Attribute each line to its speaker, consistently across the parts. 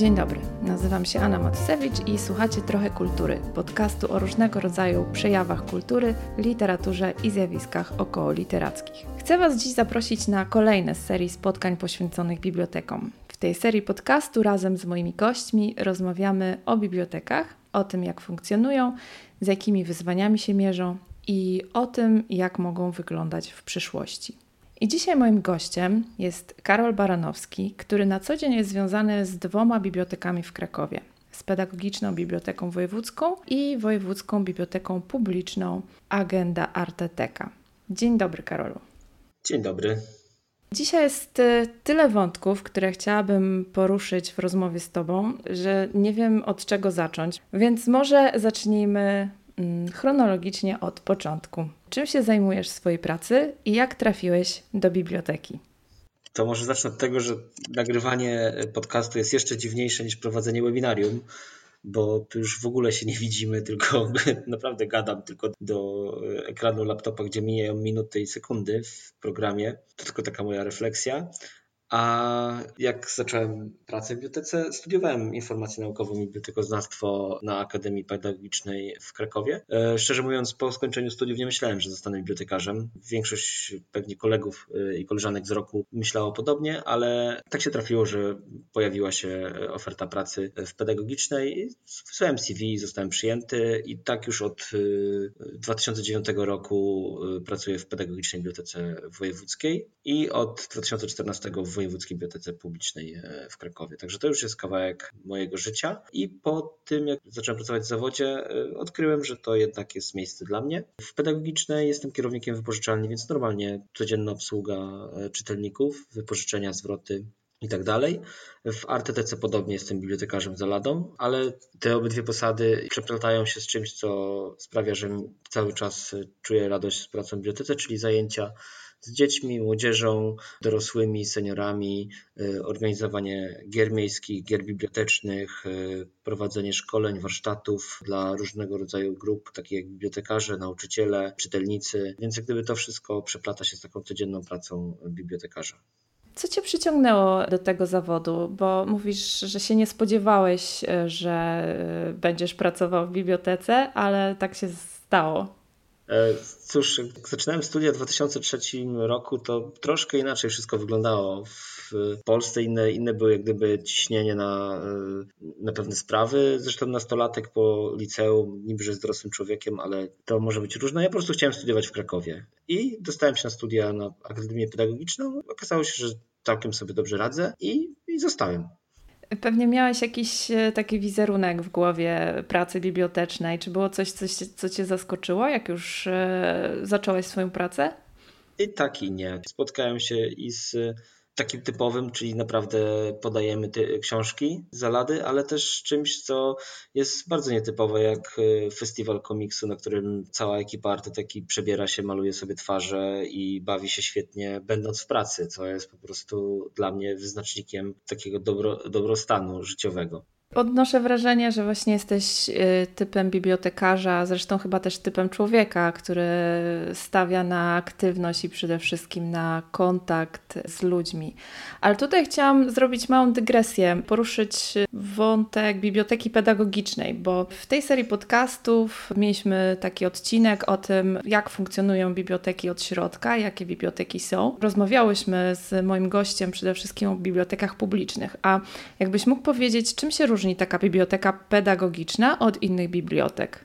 Speaker 1: Dzień dobry, nazywam się Anna Matusewicz i słuchacie Trochę Kultury, podcastu o różnego rodzaju przejawach kultury, literaturze i zjawiskach około literackich. Chcę Was dziś zaprosić na kolejne z serii spotkań poświęconych bibliotekom. W tej serii podcastu razem z moimi gośćmi rozmawiamy o bibliotekach, o tym jak funkcjonują, z jakimi wyzwaniami się mierzą i o tym jak mogą wyglądać w przyszłości. I dzisiaj moim gościem jest Karol Baranowski, który na co dzień jest związany z dwoma bibliotekami w Krakowie. Z Pedagogiczną Biblioteką Wojewódzką i Wojewódzką Biblioteką Publiczną Agenda Arteteka. Dzień dobry, Karolu.
Speaker 2: Dzień dobry.
Speaker 1: Dzisiaj jest y, tyle wątków, które chciałabym poruszyć w rozmowie z Tobą, że nie wiem od czego zacząć. Więc może zacznijmy chronologicznie od początku. Czym się zajmujesz w swojej pracy i jak trafiłeś do biblioteki?
Speaker 2: To może zacznę od tego, że nagrywanie podcastu jest jeszcze dziwniejsze niż prowadzenie webinarium, bo tu już w ogóle się nie widzimy, tylko naprawdę gadam tylko do ekranu laptopa, gdzie mijają minuty i sekundy w programie. To tylko taka moja refleksja. A jak zacząłem pracę w bibliotece, studiowałem informację naukową i bibliotekoznawstwo na Akademii Pedagogicznej w Krakowie. E, szczerze mówiąc, po skończeniu studiów nie myślałem, że zostanę bibliotekarzem. Większość pewnie kolegów e, i koleżanek z roku myślało podobnie, ale tak się trafiło, że pojawiła się oferta pracy w pedagogicznej. Wysłałem CV, zostałem przyjęty i tak już od 2009 e, roku pracuję w Pedagogicznej Bibliotece Wojewódzkiej i od 2014 w Wojewódzkiej Bibliotece Publicznej e, w Krakowie. Także to już jest kawałek mojego życia. I po tym, jak zacząłem pracować w zawodzie, e, odkryłem, że to jednak jest miejsce dla mnie. W pedagogicznej jestem kierownikiem wypożyczalni, więc normalnie codzienna obsługa e, czytelników, wypożyczenia, zwroty i tak dalej. W ArtTC podobnie jestem bibliotekarzem za ladą, ale te obydwie posady przeplatają się z czymś, co sprawia, że cały czas czuję radość z pracą w bibliotece, czyli zajęcia z dziećmi, młodzieżą, dorosłymi, seniorami, y, organizowanie gier miejskich, gier bibliotecznych, y, prowadzenie szkoleń, warsztatów dla różnego rodzaju grup, takich jak bibliotekarze, nauczyciele, czytelnicy. Więc jak gdyby to wszystko przeplata się z taką codzienną pracą bibliotekarza.
Speaker 1: Co Cię przyciągnęło do tego zawodu? Bo mówisz, że się nie spodziewałeś, y, że będziesz pracował w bibliotece, ale tak się stało.
Speaker 2: E, cóż, zaczynałem studia w 2003 roku, to troszkę inaczej wszystko wyglądało. W Polsce inne, inne były jak gdyby ciśnienie na, e, na pewne sprawy. Zresztą nastolatek po liceum, niby że jest dorosłym człowiekiem, ale to może być różne. Ja po prostu chciałem studiować w Krakowie i dostałem się na studia na Akademię Pedagogiczną. Okazało się, że całkiem sobie dobrze radzę i, i zostałem.
Speaker 1: Pewnie miałeś jakiś e, taki wizerunek w głowie pracy bibliotecznej. Czy było coś, coś co Cię zaskoczyło, jak już e, zacząłeś swoją pracę?
Speaker 2: I tak i nie. Spotkałem się i z takim typowym, czyli naprawdę podajemy te książki z Alady, ale też czymś, co jest bardzo nietypowe, jak e, festiwal komiksu, na którym cała ekipa artyteki przebiera się, maluje sobie twarze i bawi się świetnie, będąc w pracy, co jest po prostu dla mnie wyznacznikiem takiego dobro, dobrostanu życiowego.
Speaker 1: Odnoszę wrażenie, że właśnie jesteś y, typem bibliotekarza, zresztą chyba też typem człowieka, który stawia na aktywność i przede wszystkim na kontakt z ludźmi. Ale tutaj chciałam zrobić małą dygresję, poruszyć wątek biblioteki pedagogicznej, bo w tej serii podcastów mieliśmy taki odcinek o tym, jak funkcjonują biblioteki od środka, jakie biblioteki są. Rozmawiałyśmy z moim gościem przede wszystkim o bibliotekach publicznych, a jakbyś mógł powiedzieć, czym się różni różni taka biblioteka pedagogiczna od innych bibliotek?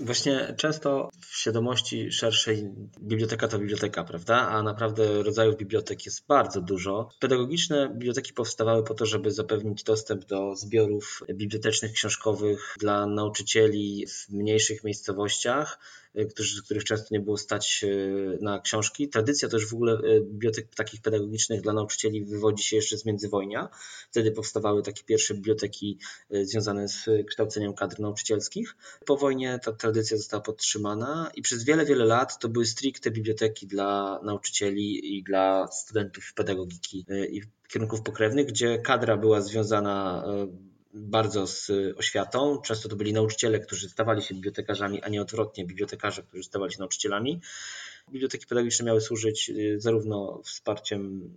Speaker 2: Właśnie często w świadomości szerszej biblioteka to biblioteka, prawda? A naprawdę rodzajów bibliotek jest bardzo dużo. Pedagogiczne biblioteki powstawały po to, żeby zapewnić dostęp do zbiorów bibliotecznych, książkowych dla nauczycieli w mniejszych miejscowościach którzy, których często nie było stać y, na książki. Tradycja też w ogóle y, bibliotek takich pedagogicznych dla nauczycieli wywodzi się jeszcze z międzywojnia. Wtedy powstawały takie pierwsze biblioteki związane z kształceniem kadr nauczycielskich. Po wojnie ta tradycja została podtrzymana i przez wiele, wiele lat to były stricte biblioteki dla nauczycieli i dla studentów pedagogiki i kierunków pokrewnych, gdzie kadra była związana bardzo z oświatą. Często to byli nauczyciele, którzy stawali się bibliotekarzami, a nie odwrotnie, bibliotekarze, którzy stawali się nauczycielami. Biblioteki pedagogiczne miały służyć y, zarówno wsparciem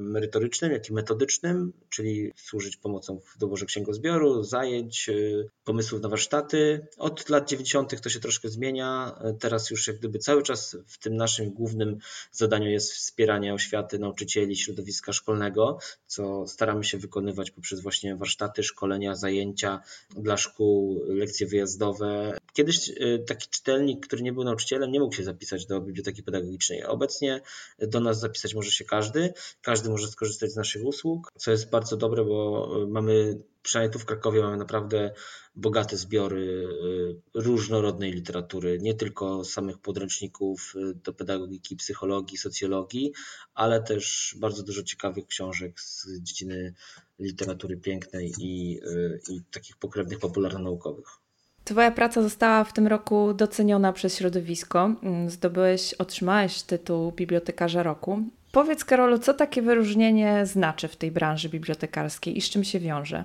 Speaker 2: merytorycznym, jak i metodycznym, czyli służyć pomocą w doborze księgozbioru, zajęć, y, pomysłów na warsztaty. Od lat 90. to się troszkę zmienia. Teraz już jak gdyby cały czas w tym naszym głównym zadaniu jest wspieranie oświaty nauczycieli, środowiska szkolnego, co staramy się wykonywać poprzez właśnie warsztaty, szkolenia, zajęcia dla szkół, lekcje wyjazdowe. Kiedyś y, taki czytelnik, który nie był nauczycielem, nie mógł się zapisać do biblioteki pedagogicznej. Obecnie do nas zapisać może się każdy, każdy może skorzystać z naszych usług, co jest bardzo dobre, bo y, mamy, przynajmniej tu w Krakowie mamy naprawdę bogate zbiory y, różnorodnej literatury, nie tylko samych podręczników do pedagogiki, psychologii, socjologii, ale też bardzo dużo ciekawych książek z dziedziny literatury pięknej i, i takich pokrewnych popularno-naukowych.
Speaker 1: Twoja praca została w tym roku doceniona przez środowisko. Mm, zdobyłeś, otrzymałeś tytuł bibliotekarza roku. Powiedz, Karolu, co takie wyróżnienie znaczy w tej branży bibliotekarskiej i z czym się wiąże?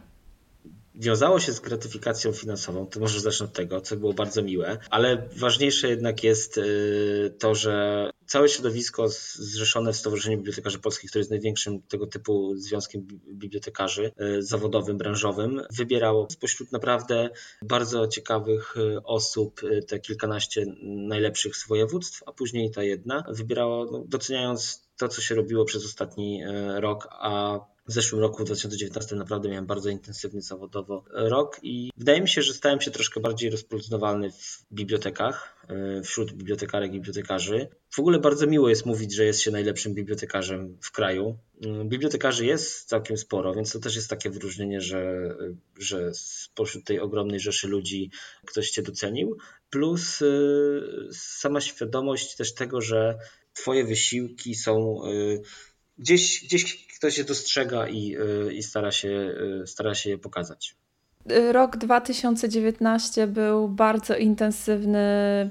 Speaker 2: Wiązało się z gratyfikacją finansową, to może zacznę od tego, co było bardzo miłe, ale ważniejsze jednak jest y, to, że całe środowisko zrzeszone w Stowarzyszeniu Bibliotekarzy Polskich, które jest największym tego typu związkiem bibliotekarzy y, zawodowym, branżowym, wybierało spośród naprawdę bardzo ciekawych y, osób te kilkanaście najlepszych z województw, a później ta jedna wybierało, no, doceniając to, co się robiło przez ostatni rok, a w zeszłym roku, w 2019, naprawdę miałem bardzo intensywny zawodowo rok i wydaje mi się, że stałem się troszkę bardziej rozpoznawalny w bibliotekach, e, wśród bibliotekarek i bibliotekarzy. W ogóle bardzo miło jest mówić, że jest się najlepszym bibliotekarzem w kraju. Mm, bibliotekarzy jest całkiem sporo, więc to też jest takie wyróżnienie, że, że spośród tej ogromnej rzeszy ludzi ktoś cię docenił. Plus e, sama świadomość też tego, że Twoje wysiłki są e, gdzieś, gdzieś ktoś je dostrzega i, y, i stara, się, y, stara się je pokazać.
Speaker 1: Rok 2019 był bardzo intensywny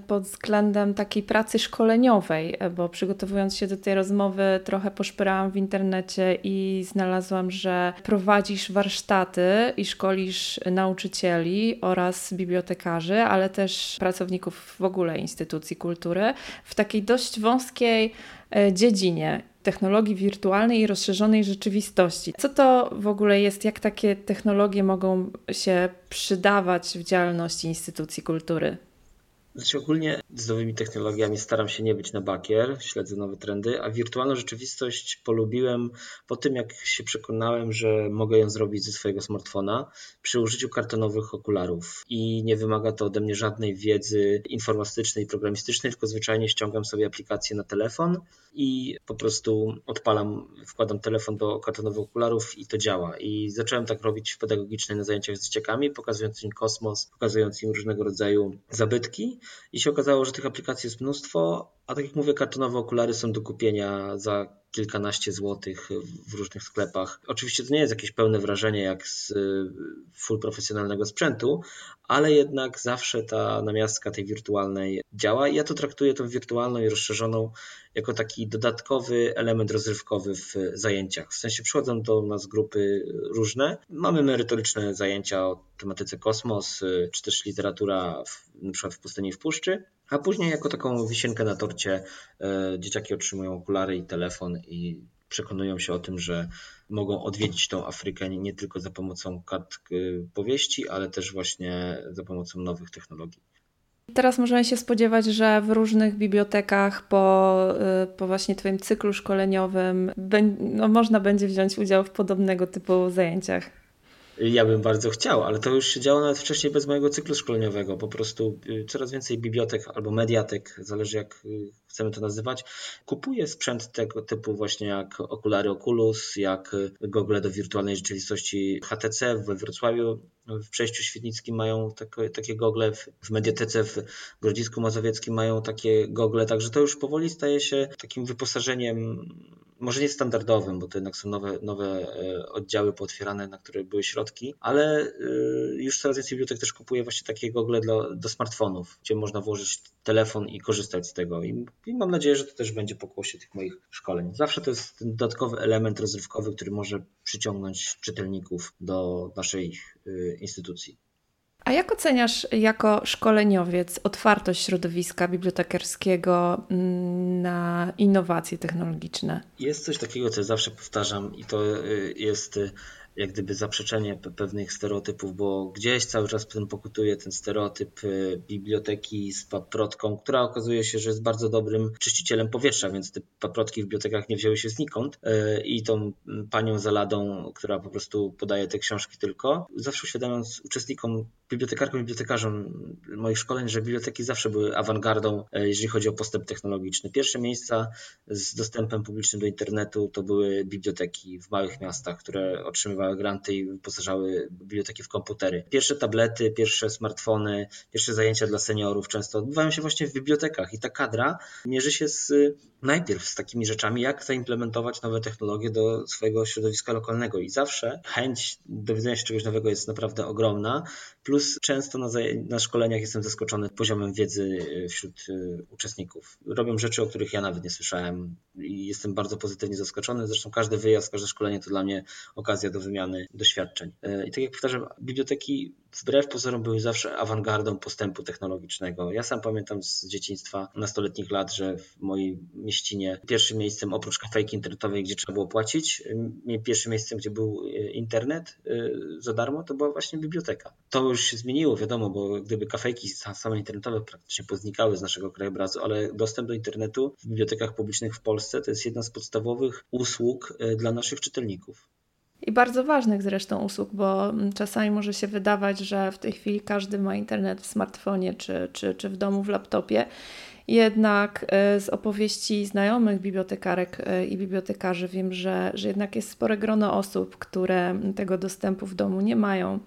Speaker 1: pod względem takiej pracy szkoleniowej, bo przygotowując się do tej rozmowy, trochę poszperałam w internecie i znalazłam, że prowadzisz warsztaty i szkolisz nauczycieli oraz bibliotekarzy, ale też pracowników w ogóle instytucji kultury w takiej dość wąskiej dziedzinie technologii wirtualnej i rozszerzonej rzeczywistości. Co to w ogóle jest, jak takie technologie mogą się przydawać w działalności instytucji kultury?
Speaker 2: Znaczy ogólnie z nowymi technologiami staram się nie być na bakier, śledzę nowe trendy, a wirtualną rzeczywistość polubiłem po tym, jak się przekonałem, że mogę ją zrobić ze swojego smartfona przy użyciu kartonowych okularów. I nie wymaga to ode mnie żadnej wiedzy informatycznej, programistycznej, tylko zwyczajnie ściągam sobie aplikację na telefon i po prostu odpalam, wkładam telefon do kartonowych okularów i to działa. I zacząłem tak robić w pedagogicznej na zajęciach z dzieciakami, pokazując im kosmos, pokazując im różnego rodzaju zabytki i się okazało, że tych aplikacji jest mnóstwo, a tak jak mówię, kartonowe okulary są do kupienia za kilkanaście złotych w różnych sklepach. Oczywiście to nie jest jakieś pełne wrażenie jak z y, full profesjonalnego sprzętu, ale jednak zawsze ta namiastka tej wirtualnej działa i ja to traktuję tą wirtualną i rozszerzoną jako taki dodatkowy element rozrywkowy w zajęciach. W sensie przychodzą do nas grupy różne. Mamy merytoryczne zajęcia o tematyce kosmos, y, czy też literatura w, na przykład w pustyni w puszczy, a później jako taką wisienkę na torcie y, dzieciaki otrzymują okulary i telefon i przekonują się o tym, że mogą odwiedzić tą Afrykę nie tylko za pomocą kart y, powieści, ale też właśnie za pomocą nowych technologii.
Speaker 1: Teraz możemy się spodziewać, że w różnych bibliotekach po, y, po właśnie Twoim cyklu szkoleniowym no, można będzie wziąć udział w podobnego typu zajęciach.
Speaker 2: Ja bym bardzo chciał, ale to już się działo nawet wcześniej bez mojego cyklu szkoleniowego. Po prostu y, coraz więcej bibliotek albo mediatek, zależy jak y, chcemy to nazywać, kupuje sprzęt tego typu właśnie jak okulary Oculus, jak gogle do wirtualnej rzeczywistości HTC we Wrocławiu. W przejściu świetnickim mają takie, takie gogle, w mediatece w Grodzisku Mazowieckim mają takie gogle, także to już powoli staje się takim wyposażeniem może nie standardowym, bo to jednak są nowe, nowe e, oddziały pootwierane, na które były środki, ale e, już coraz więcej bibliotek też kupuje właśnie takie gogle do, do smartfonów, gdzie można włożyć telefon i korzystać z tego. I, I, mam nadzieję, że to też będzie pokłosie tych moich szkoleń. Zawsze to jest ten dodatkowy element rozrywkowy, który może przyciągnąć czytelników do naszej e, instytucji.
Speaker 1: A jak oceniasz jako szkoleniowiec otwartość środowiska bibliotekarskiego mm, na innowacje technologiczne?
Speaker 2: Jest coś takiego, co zawsze powtarzam, i to y, jest y, jak gdyby zaprzeczenie pewnych stereotypów, bo gdzieś cały czas ten pokutuje ten stereotyp y, biblioteki z paprotką, która okazuje się, że jest bardzo dobrym czyścicielem powietrza, więc te paprotki w bibliotekach nie wzięły się znikąd y, i tą panią zaladą, która po prostu podaje te książki tylko, zawsze uświadamiając uczestnikom, bibliotekarkom i bibliotekarzom moich szkoleń, że biblioteki zawsze były awangardą, y, jeżeli chodzi o postęp technologiczny. Pierwsze miejsca z dostępem publicznym do internetu to były biblioteki w małych miastach, które otrzymywały granty i wyposażały biblioteki w komputery. Pierwsze tablety, pierwsze smartfony, pierwsze zajęcia dla seniorów często odbywają się właśnie w bibliotekach i ta kadra mierzy się z, najpierw z takimi rzeczami, jak zaimplementować nowe technologie do swojego środowiska lokalnego i zawsze chęć dowiedzenia się czegoś nowego jest naprawdę ogromna, plus często na, na szkoleniach jestem zaskoczony poziomem wiedzy e, wśród e, uczestników. Robią rzeczy, o których ja nawet nie słyszałem i jestem bardzo pozytywnie zaskoczony. Zresztą każdy wyjazd, każde szkolenie to dla mnie okazja do wymiany wymiany doświadczeń. E, I tak jak powtarzam, biblioteki wbrew pozorom były zawsze awangardą postępu technologicznego. Ja sam pamiętam z dzieciństwa, nastoletnich lat, że w mojej mieścinie pierwszym miejscem oprócz kafejki internetowej, gdzie trzeba było płacić, pierwszym miejscem, gdzie był e, internet e, za darmo, to była właśnie biblioteka. To już się zmieniło, wiadomo, bo gdyby kafejki same internetowe praktycznie poznikały z naszego krajobrazu, ale dostęp do internetu w bibliotekach publicznych w Polsce to jest jedna z podstawowych usług dla naszych czytelników
Speaker 1: i bardzo ważnych zresztą usług, bo mm, czasami może się wydawać, że w tej chwili każdy ma internet w smartfonie czy, czy, czy w domu w laptopie. Jednak e, z opowieści znajomych bibliotekarek e, i bibliotekarzy wiem, że, że jednak jest spore grono osób, które tego dostępu w domu nie mają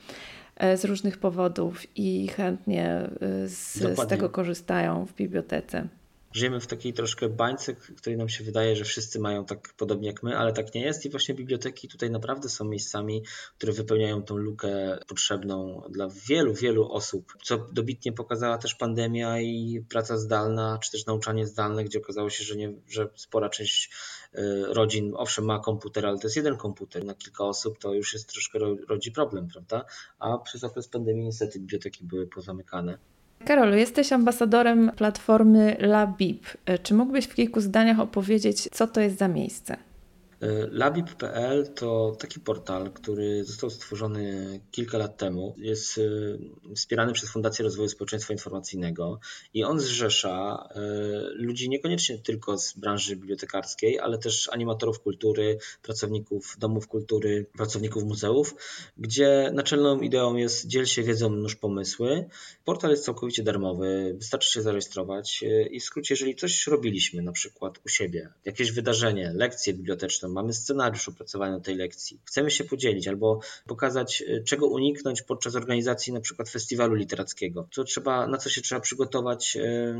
Speaker 1: e, z różnych powodów i chętnie z, z tego korzystają w bibliotece
Speaker 2: żyjemy w takiej troszkę bańce, której nam się wydaje, że wszyscy mają tak podobnie jak my, ale tak nie jest i właśnie biblioteki tutaj naprawdę są miejscami, które wypełniają tą lukę potrzebną dla wielu, wielu osób, co dobitnie pokazała też pandemia i praca zdalna, czy też nauczanie zdalne, gdzie okazało się, że, nie, że spora część y, rodzin, owszem, ma komputer, ale to jest jeden komputer na kilka osób, to już jest troszkę rodzi problem, prawda? A przez okres pandemii niestety biblioteki były pozamykane.
Speaker 1: Karolu, jesteś ambasadorem platformy LaBib. Czy mógłbyś w kilku zdaniach opowiedzieć, co to jest za miejsce?
Speaker 2: E, Labib.pl to taki portal, który został stworzony kilka lat temu. Jest e, wspierany przez Fundację Rozwoju Społeczeństwa Informacyjnego i on zrzesza e, ludzi niekoniecznie tylko z branży bibliotekarskiej, ale też animatorów kultury, pracowników domów kultury, pracowników muzeów, gdzie naczelną ideą jest dziel się wiedzą, nóż pomysły. Portal jest całkowicie darmowy, wystarczy się zarejestrować i w skrócie, jeżeli coś robiliśmy, na przykład u siebie, jakieś wydarzenie, lekcje biblioteczne, mamy scenariusz opracowany do tej lekcji, chcemy się podzielić albo pokazać, y, czego uniknąć podczas organizacji na przykład festiwalu literackiego, co trzeba, na co się trzeba przygotować y,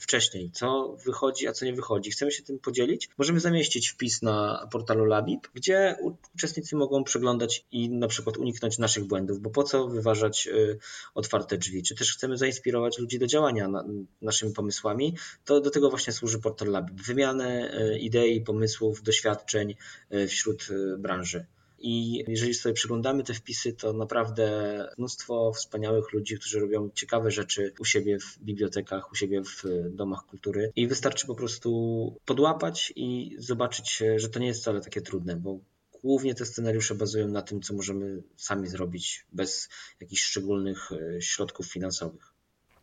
Speaker 2: wcześniej, co wychodzi, a co nie wychodzi. Chcemy się tym podzielić. Możemy zamieścić wpis na portalu Labib, gdzie uczestnicy mogą przeglądać i na przykład uniknąć naszych błędów, bo po co wyważać y, otwarte drzwi? Czy też chcemy zainspirować ludzi do działania naszymi pomysłami, to do tego właśnie służy portal Labib. Wymianę idei, pomysłów, doświadczeń, E, wśród e, branży. I jeżeli sobie przyglądamy te wpisy, to naprawdę mnóstwo wspaniałych ludzi, którzy robią ciekawe rzeczy u siebie w bibliotekach, u siebie w domach kultury. I wystarczy po prostu podłapać i zobaczyć, że to nie jest wcale takie trudne, bo głównie te scenariusze bazują na tym, co możemy sami zrobić bez jakichś szczególnych e, środków finansowych.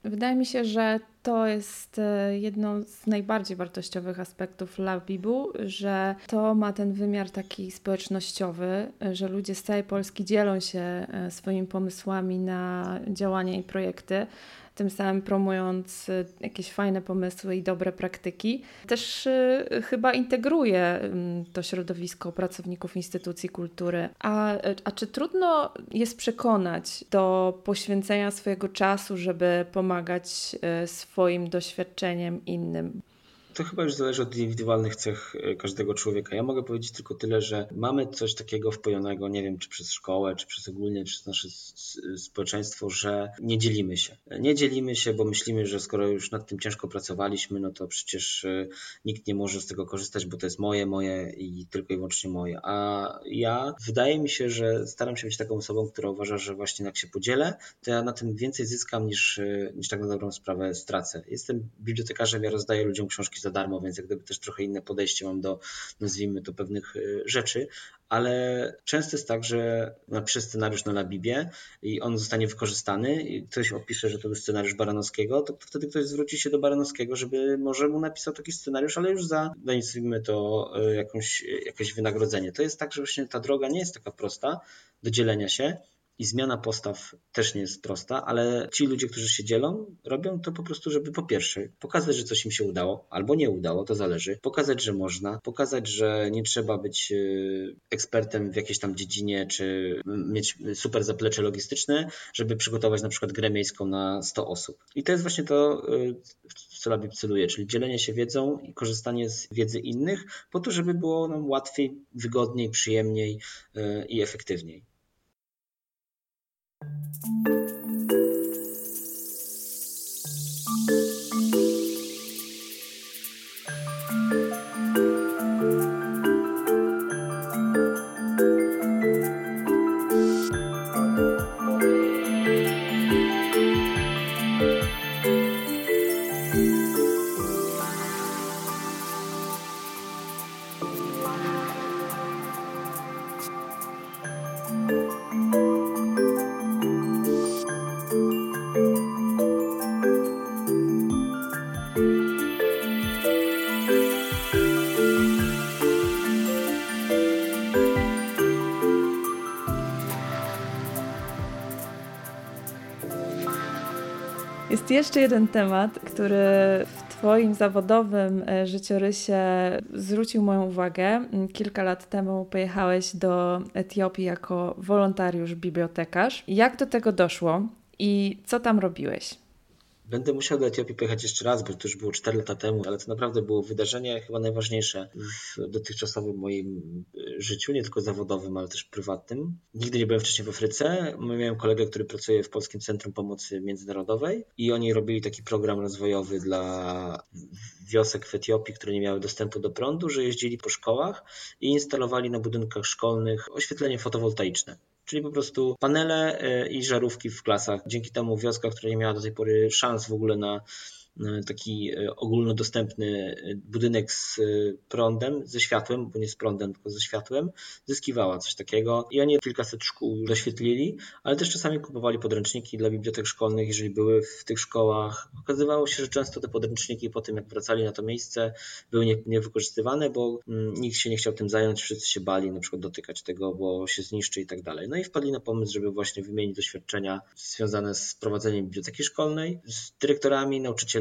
Speaker 1: Wydaje mi się, że to jest e, jedno z najbardziej wartościowych aspektów Labibu, że to ma ten wymiar taki społecznościowy, że ludzie z całej Polski dzielą się e, swoimi pomysłami na działania i projekty tym samym promując y, jakieś fajne pomysły i dobre praktyki. Też y, chyba integruje mm, to środowisko pracowników instytucji kultury. A, a czy trudno jest przekonać do poświęcenia swojego czasu, żeby pomagać y, swoim doświadczeniem innym?
Speaker 2: To chyba już zależy od indywidualnych cech e, każdego człowieka. Ja mogę powiedzieć tylko tyle, że mamy coś takiego wpojonego, nie wiem, czy przez szkołę, czy przez ogólnie, czy przez nasze społeczeństwo, że nie dzielimy się. Nie dzielimy się, bo myślimy, że skoro już nad tym ciężko pracowaliśmy, no to przecież e, nikt nie może z tego korzystać, bo to jest moje, moje i tylko i wyłącznie moje. A ja wydaje mi się, że staram się być taką osobą, która uważa, że właśnie jak się podzielę, to ja na tym więcej zyskam niż, e, niż tak na dobrą sprawę stracę. Jestem bibliotekarzem, ja rozdaję ludziom książki za darmo, więc jak gdyby też trochę inne podejście mam do, nazwijmy to, pewnych e, rzeczy, ale często jest tak, że napiszę scenariusz na Labibie i on zostanie wykorzystany i ktoś opisze, że to był scenariusz Baranowskiego, to wtedy ktoś zwróci się do Baranowskiego, żeby może mu napisał taki scenariusz, ale już za, nazwijmy to, e, jakąś, jakieś wynagrodzenie. To jest tak, że właśnie ta droga nie jest taka prosta do dzielenia się, i zmiana postaw też nie jest prosta, ale ci ludzie, którzy się dzielą, robią to po prostu, żeby po pierwsze pokazać, że coś im się udało, albo nie udało, to zależy, pokazać, że można, pokazać, że nie trzeba być e, ekspertem w jakiejś tam dziedzinie, czy mieć super zaplecze logistyczne, żeby przygotować na przykład grę miejską na 100 osób. I to jest właśnie to, e, co Labib celuje, czyli dzielenie się wiedzą i korzystanie z wiedzy innych, po to, żeby było nam łatwiej, wygodniej, przyjemniej e, i efektywniej.
Speaker 1: Jest jeszcze jeden temat, który w Twoim zawodowym e, życiorysie zwrócił moją uwagę. Kilka lat temu pojechałeś do Etiopii jako wolontariusz, bibliotekarz. Jak do tego doszło i co tam robiłeś?
Speaker 2: Będę musiał do Etiopii pojechać jeszcze raz, bo to już było 4 lata temu, ale to naprawdę było wydarzenie chyba najważniejsze w dotychczasowym moim życiu, nie tylko zawodowym, ale też prywatnym. Nigdy nie byłem wcześniej w Afryce. Miałem kolegę, który pracuje w Polskim Centrum Pomocy Międzynarodowej i oni robili taki program rozwojowy dla wiosek w Etiopii, które nie miały dostępu do prądu, że jeździli po szkołach i instalowali na budynkach szkolnych oświetlenie fotowoltaiczne czyli po prostu panele e, i żarówki w klasach. Dzięki temu wioska, która nie miała do tej pory szans w ogóle na taki e, ogólnodostępny e, budynek z prądem, ze światłem, bo nie z prądem, tylko ze światłem, zyskiwała coś takiego. I oni kilkaset szkół doświetlili, ale też czasami kupowali podręczniki dla bibliotek szkolnych, jeżeli były w tych szkołach. Okazywało się, że często te podręczniki po tym, jak wracali na to miejsce, były niewykorzystywane, bo mm, nikt się nie chciał tym zająć, wszyscy się bali na przykład dotykać tego, bo się zniszczy i tak dalej. No i wpadli na pomysł, żeby właśnie wymienić doświadczenia związane z prowadzeniem biblioteki szkolnej z dyrektorami, nauczycielami,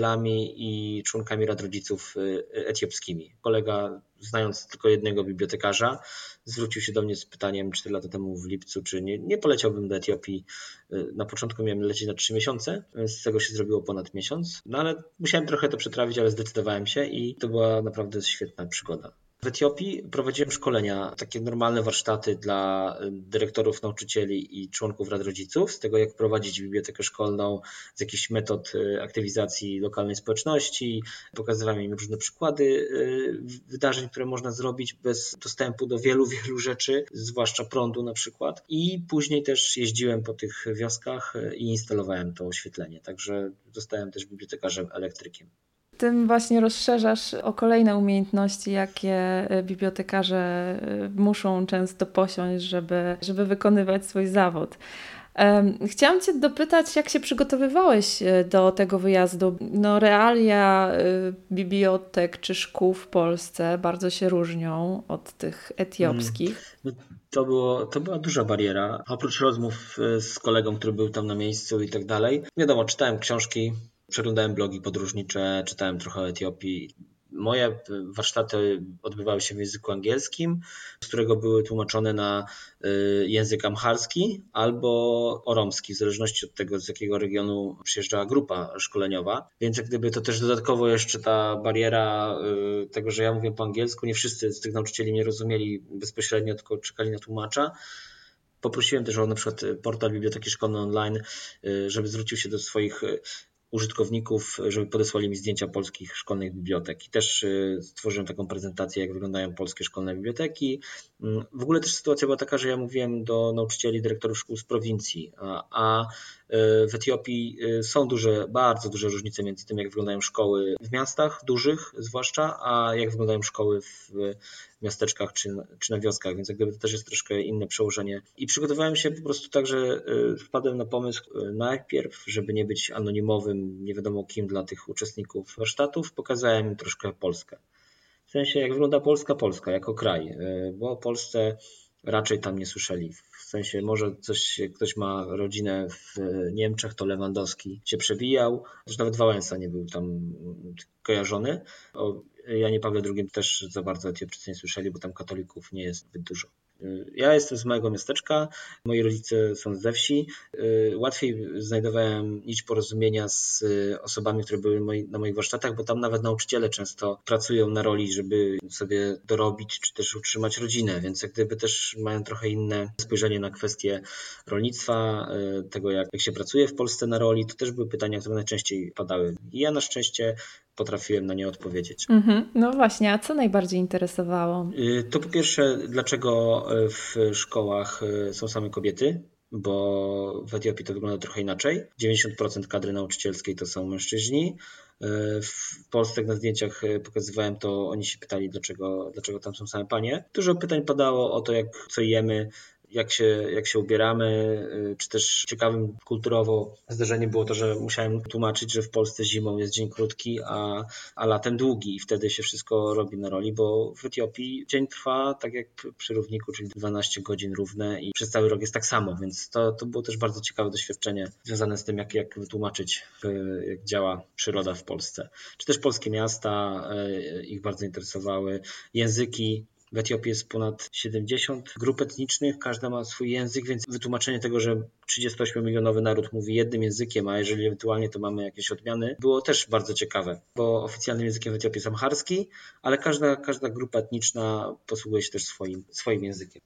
Speaker 2: i członkami rad rodziców y, etiopskimi. Kolega, znając tylko jednego bibliotekarza, zwrócił się do mnie z pytaniem 4 lata temu w lipcu, czy nie, nie poleciałbym do Etiopii. Y, na początku miałem lecieć na 3 miesiące, z tego się zrobiło ponad miesiąc, no ale musiałem trochę to przetrawić, ale zdecydowałem się i to była naprawdę świetna przygoda. W Etiopii prowadziłem szkolenia, takie normalne warsztaty dla dyrektorów, nauczycieli i członków rad rodziców z tego, jak prowadzić bibliotekę szkolną, z jakichś metod y, aktywizacji lokalnej społeczności. Pokazywałem im różne przykłady y, wydarzeń, które można zrobić bez dostępu do wielu, wielu rzeczy, zwłaszcza prądu na przykład. I później też jeździłem po tych wioskach y, i instalowałem to oświetlenie. Także zostałem też bibliotekarzem elektrykiem
Speaker 1: tym właśnie rozszerzasz o kolejne umiejętności, jakie e, bibliotekarze e, muszą często posiąść, żeby, żeby wykonywać swój zawód. Chciałam Cię dopytać, jak się przygotowywałeś e, do tego wyjazdu? No, realia bibliotek czy szkół w Polsce bardzo się różnią od tych etiopskich.
Speaker 2: Mm. No, to, było, to była duża bariera. Oprócz rozmów z kolegą, który był tam na miejscu i tak dalej. Wiadomo, czytałem książki, Przeglądałem blogi podróżnicze, czytałem trochę o Etiopii. Moje warsztaty odbywały się w języku angielskim, z którego były tłumaczone na y, język amharski albo oromski, w zależności od tego, z jakiego regionu przyjeżdżała grupa szkoleniowa. Więc jak gdyby to też dodatkowo jeszcze ta bariera y, tego, że ja mówię po angielsku, nie wszyscy z tych nauczycieli mnie rozumieli bezpośrednio, tylko czekali na tłumacza. Poprosiłem też o na przykład portal Biblioteki Szkolnej Online, y, żeby zwrócił się do swoich użytkowników, żeby podesłali mi zdjęcia polskich szkolnych bibliotek. I też y, stworzyłem taką prezentację, jak wyglądają polskie szkolne biblioteki. Mm, w ogóle też sytuacja była taka, że ja mówiłem do nauczycieli, dyrektorów szkół z prowincji, a, a w Etiopii y, są duże, bardzo duże różnice między tym, jak wyglądają szkoły w miastach dużych zwłaszcza, a jak wyglądają szkoły w miasteczkach czy, czy na wioskach, więc jak gdyby to też jest troszkę inne przełożenie. I przygotowałem się po prostu tak, że y, wpadłem na pomysł y, najpierw, żeby nie być anonimowym, nie wiadomo kim dla tych uczestników warsztatów, pokazałem im troszkę Polskę. W sensie, jak wygląda Polska, Polska jako kraj, bo o Polsce raczej tam nie słyszeli. Sensie może coś, ktoś ma rodzinę w Niemczech, to Lewandowski się przebijał. Też nawet Wałęsa nie był tam kojarzony. O Janie Pawle II też za bardzo Etiopczycy nie słyszeli, bo tam katolików nie jest zbyt dużo. Ja jestem z małego miasteczka, moi rodzice są ze wsi. Łatwiej znajdowałem nić porozumienia z osobami, które były na moich warsztatach, bo tam nawet nauczyciele często pracują na roli, żeby sobie dorobić czy też utrzymać rodzinę, więc jak gdyby też mają trochę inne spojrzenie na kwestie rolnictwa, tego jak, jak się pracuje w Polsce na roli. To też były pytania, które najczęściej padały. I ja na szczęście potrafiłem na nie odpowiedzieć.
Speaker 1: Mhm. No właśnie, a co najbardziej interesowało?
Speaker 2: To po pierwsze, dlaczego w szkołach e, są same kobiety, bo w Etiopii to wygląda trochę inaczej. 90% kadry nauczycielskiej to są mężczyźni. W Polsce, na zdjęciach pokazywałem, to oni się pytali, dlaczego, dlaczego tam są same panie. Dużo pytań padało o to, jak co jemy, jak się, jak się ubieramy, y, czy też ciekawym kulturowo zdarzeniem było to, że musiałem tłumaczyć, że w Polsce zimą jest dzień krótki, a, a latem długi i wtedy się wszystko robi na roli, bo w Etiopii dzień trwa tak jak przy równiku, czyli 12 godzin równe i przez cały rok jest tak samo, więc to, to było też bardzo ciekawe doświadczenie związane z tym, jak, jak wytłumaczyć, y, jak działa przyroda w Polsce. Czy też polskie miasta y, ich bardzo interesowały, języki, w Etiopii jest ponad 70 grup etnicznych, każda ma swój język, więc wytłumaczenie tego, że 38-milionowy naród mówi jednym językiem, a jeżeli ewentualnie to mamy jakieś odmiany, było też bardzo ciekawe, bo oficjalnym językiem w Etiopii jest amharski, ale każda, każda grupa etniczna posługuje się też swoim, swoim językiem.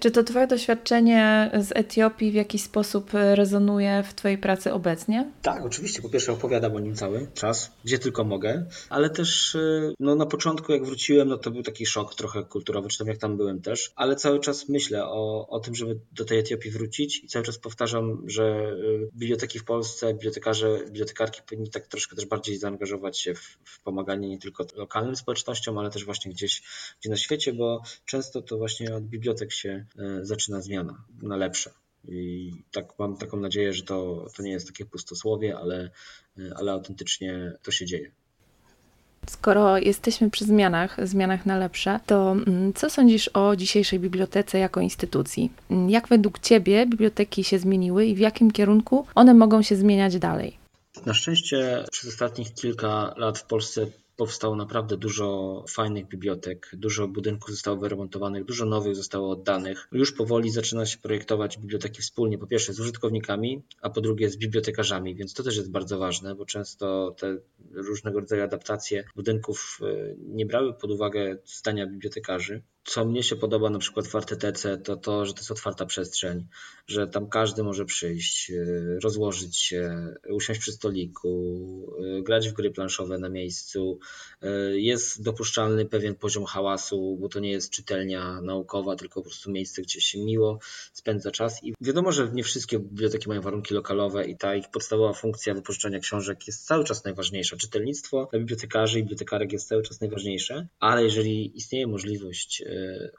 Speaker 1: Czy to Twoje doświadczenie z Etiopii w jakiś sposób rezonuje w Twojej pracy obecnie?
Speaker 2: Tak, oczywiście. Po pierwsze opowiadam o nim cały czas, gdzie tylko mogę, ale też e, no, na początku jak wróciłem, no to był taki szok trochę kulturowy, czy tam jak tam byłem też, ale cały czas myślę o, o tym, żeby do tej Etiopii wrócić i cały czas powtarzam, że biblioteki w Polsce, bibliotekarze, bibliotekarki powinni tak troszkę też bardziej zaangażować się w, w pomaganie nie tylko lokalnym społecznościom, ale też właśnie gdzieś, gdzie na świecie, bo często to właśnie od bibliotek się E, zaczyna zmiana na lepsze. I tak mam taką nadzieję, że to, to nie jest takie pustosłowie, ale, e, ale autentycznie to się dzieje.
Speaker 1: Skoro jesteśmy przy zmianach, zmianach na lepsze, to mm, co sądzisz o dzisiejszej bibliotece jako instytucji? Jak według Ciebie biblioteki się zmieniły i w jakim kierunku one mogą się zmieniać dalej?
Speaker 2: Na szczęście przez ostatnich kilka lat w Polsce powstało naprawdę dużo fajnych bibliotek, dużo budynków zostało wyremontowanych, dużo nowych zostało oddanych. Już powoli zaczyna się projektować biblioteki wspólnie, po pierwsze z użytkownikami, a po drugie z bibliotekarzami, więc to też jest bardzo ważne, bo często te różnego rodzaju adaptacje budynków e, nie brały pod uwagę zdania bibliotekarzy co mnie się podoba na przykład w Artytece, to to, że to jest otwarta przestrzeń, że tam każdy może przyjść, y, rozłożyć się, usiąść przy stoliku, y, grać w gry planszowe na miejscu. Y, jest dopuszczalny pewien poziom hałasu, bo to nie jest czytelnia naukowa, tylko po prostu miejsce, gdzie się miło spędza czas. I wiadomo, że nie wszystkie biblioteki mają warunki lokalowe i ta ich podstawowa funkcja wypożyczania książek jest cały czas najważniejsza. Czytelnictwo dla bibliotekarzy i bibliotekarek jest cały czas najważniejsze, ale jeżeli istnieje możliwość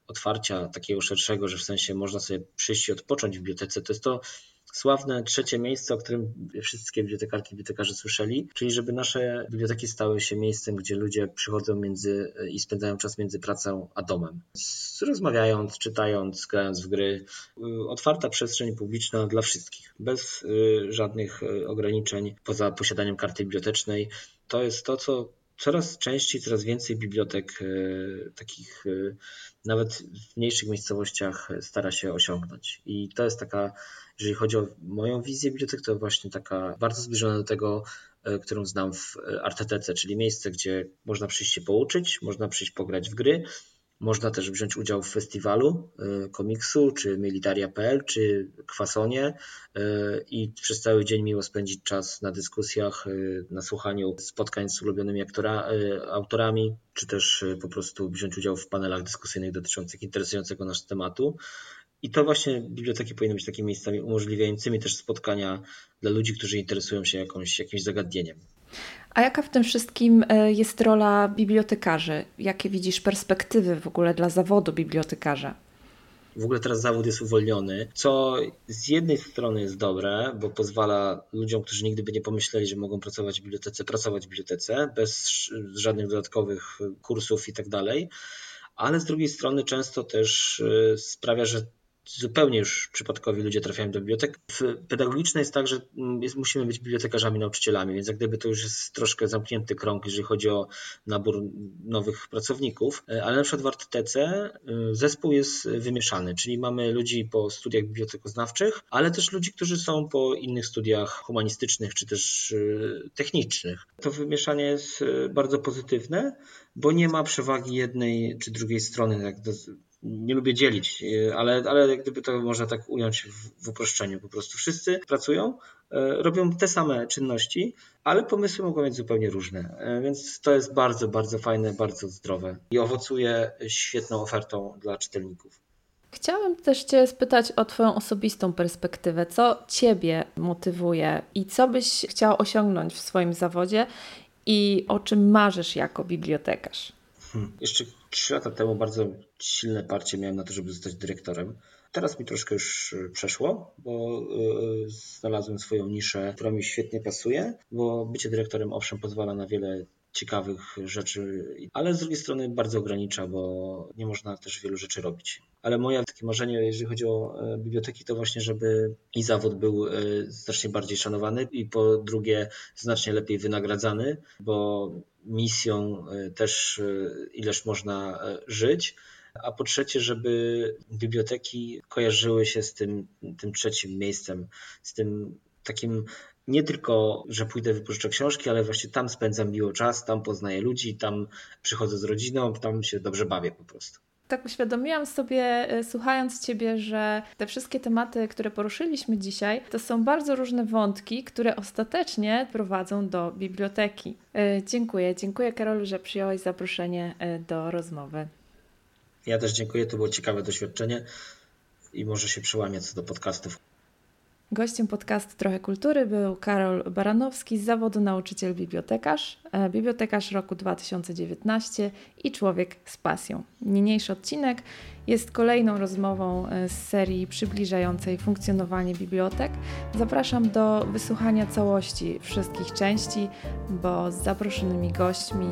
Speaker 2: otwarcia takiego szerszego, że w sensie można sobie przyjść i odpocząć w bibliotece, to jest to sławne trzecie miejsce, o którym wszystkie bibliotekarki bibliotekarze słyszeli, czyli żeby nasze biblioteki stały się miejscem, gdzie ludzie przychodzą między i spędzają czas między pracą a domem. Rozmawiając, czytając, grając w gry. Y, otwarta przestrzeń publiczna dla wszystkich, bez y, żadnych ograniczeń poza posiadaniem karty bibliotecznej. To jest to, co coraz częściej, coraz więcej bibliotek takich nawet w mniejszych miejscowościach stara się osiągnąć. I to jest taka, jeżeli chodzi o moją wizję bibliotek, to właśnie taka bardzo zbliżona do tego, którą znam w Artetece, czyli miejsce, gdzie można przyjść się pouczyć, można przyjść pograć w gry, można też wziąć udział w festiwalu y, komiksu, czy Militaria.pl, czy Kwasonie y, i przez cały dzień miło spędzić czas na dyskusjach, y, na słuchaniu spotkań z ulubionymi aktora, autorami, czy też po prostu wziąć udział w panelach dyskusyjnych dotyczących interesującego nas tematu. I to właśnie biblioteki powinny być takimi miejscami umożliwiającymi też spotkania dla ludzi, którzy interesują się jakąś, jakimś zagadnieniem.
Speaker 1: A jaka w tym wszystkim e, jest rola bibliotekarzy? Jakie widzisz perspektywy w ogóle dla zawodu bibliotekarza?
Speaker 2: W ogóle teraz zawód jest uwolniony, co z jednej strony jest dobre, bo pozwala ludziom, którzy nigdy by nie pomyśleli, że mogą pracować w bibliotece, pracować w bibliotece bez żadnych dodatkowych kursów i tak dalej, ale z drugiej strony często też e, sprawia, że zupełnie już przypadkowi ludzie trafiają do bibliotek. Pedagogiczne jest tak, że mm, jest, musimy być bibliotekarzami, nauczycielami, więc jak gdyby to już jest troszkę zamknięty krąg, jeżeli chodzi o nabór nowych pracowników, e, ale na przykład w Artytece e, zespół jest wymieszany, czyli mamy ludzi po studiach bibliotekoznawczych, ale też ludzi, którzy są po innych studiach humanistycznych czy też e, technicznych. To wymieszanie jest bardzo pozytywne, bo nie ma przewagi jednej czy drugiej strony, jak nie lubię dzielić, e, ale, ale gdyby to można tak ująć w, w uproszczeniu. Po prostu wszyscy pracują, e, robią te same czynności, ale pomysły mogą być zupełnie różne. E, więc to jest bardzo, bardzo fajne, bardzo zdrowe i owocuje świetną ofertą dla czytelników.
Speaker 1: Chciałabym też Cię spytać o Twoją osobistą perspektywę. Co Ciebie motywuje i co byś chciał osiągnąć w swoim zawodzie i o czym marzysz jako bibliotekarz?
Speaker 2: Hmm. Jeszcze trzy lata temu bardzo silne parcie miałem na to, żeby zostać dyrektorem. Teraz mi troszkę już e, przeszło, bo e, znalazłem swoją niszę, która mi świetnie pasuje, bo bycie dyrektorem owszem pozwala na wiele ciekawych rzeczy, ale z drugiej strony bardzo ogranicza, bo nie można też wielu rzeczy robić. Ale moje takie marzenie, jeżeli chodzi o e, biblioteki, to właśnie, żeby i zawód był znacznie bardziej szanowany i po drugie znacznie lepiej wynagradzany, bo misją też ileż można żyć a po trzecie, żeby biblioteki kojarzyły się z tym, tym trzecim miejscem, z tym takim nie tylko, że pójdę wypożyczę książki, ale właśnie tam spędzam miło czas, tam poznaję ludzi, tam przychodzę z rodziną, tam się dobrze bawię po prostu.
Speaker 1: Tak uświadomiłam sobie, e, słuchając Ciebie, że te wszystkie tematy, które poruszyliśmy dzisiaj, to są bardzo różne wątki, które ostatecznie prowadzą do biblioteki. E, dziękuję. Dziękuję Karolu, że przyjąłeś zaproszenie e, do rozmowy.
Speaker 2: Ja też dziękuję, to było ciekawe doświadczenie i może się przełamie co do podcastów.
Speaker 1: Gościem podcastu Trochę Kultury był Karol Baranowski z zawodu nauczyciel bibliotekarz, bibliotekarz roku 2019 i człowiek z pasją. Niniejszy odcinek jest kolejną rozmową e, z serii przybliżającej funkcjonowanie bibliotek. Zapraszam do wysłuchania całości wszystkich części, bo z zaproszonymi gośćmi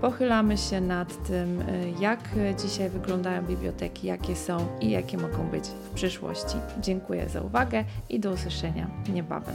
Speaker 1: pochylamy się nad tym, e, jak dzisiaj wyglądają biblioteki, jakie są i jakie mogą być w przyszłości. Dziękuję za uwagę i do usłyszenia niebawem.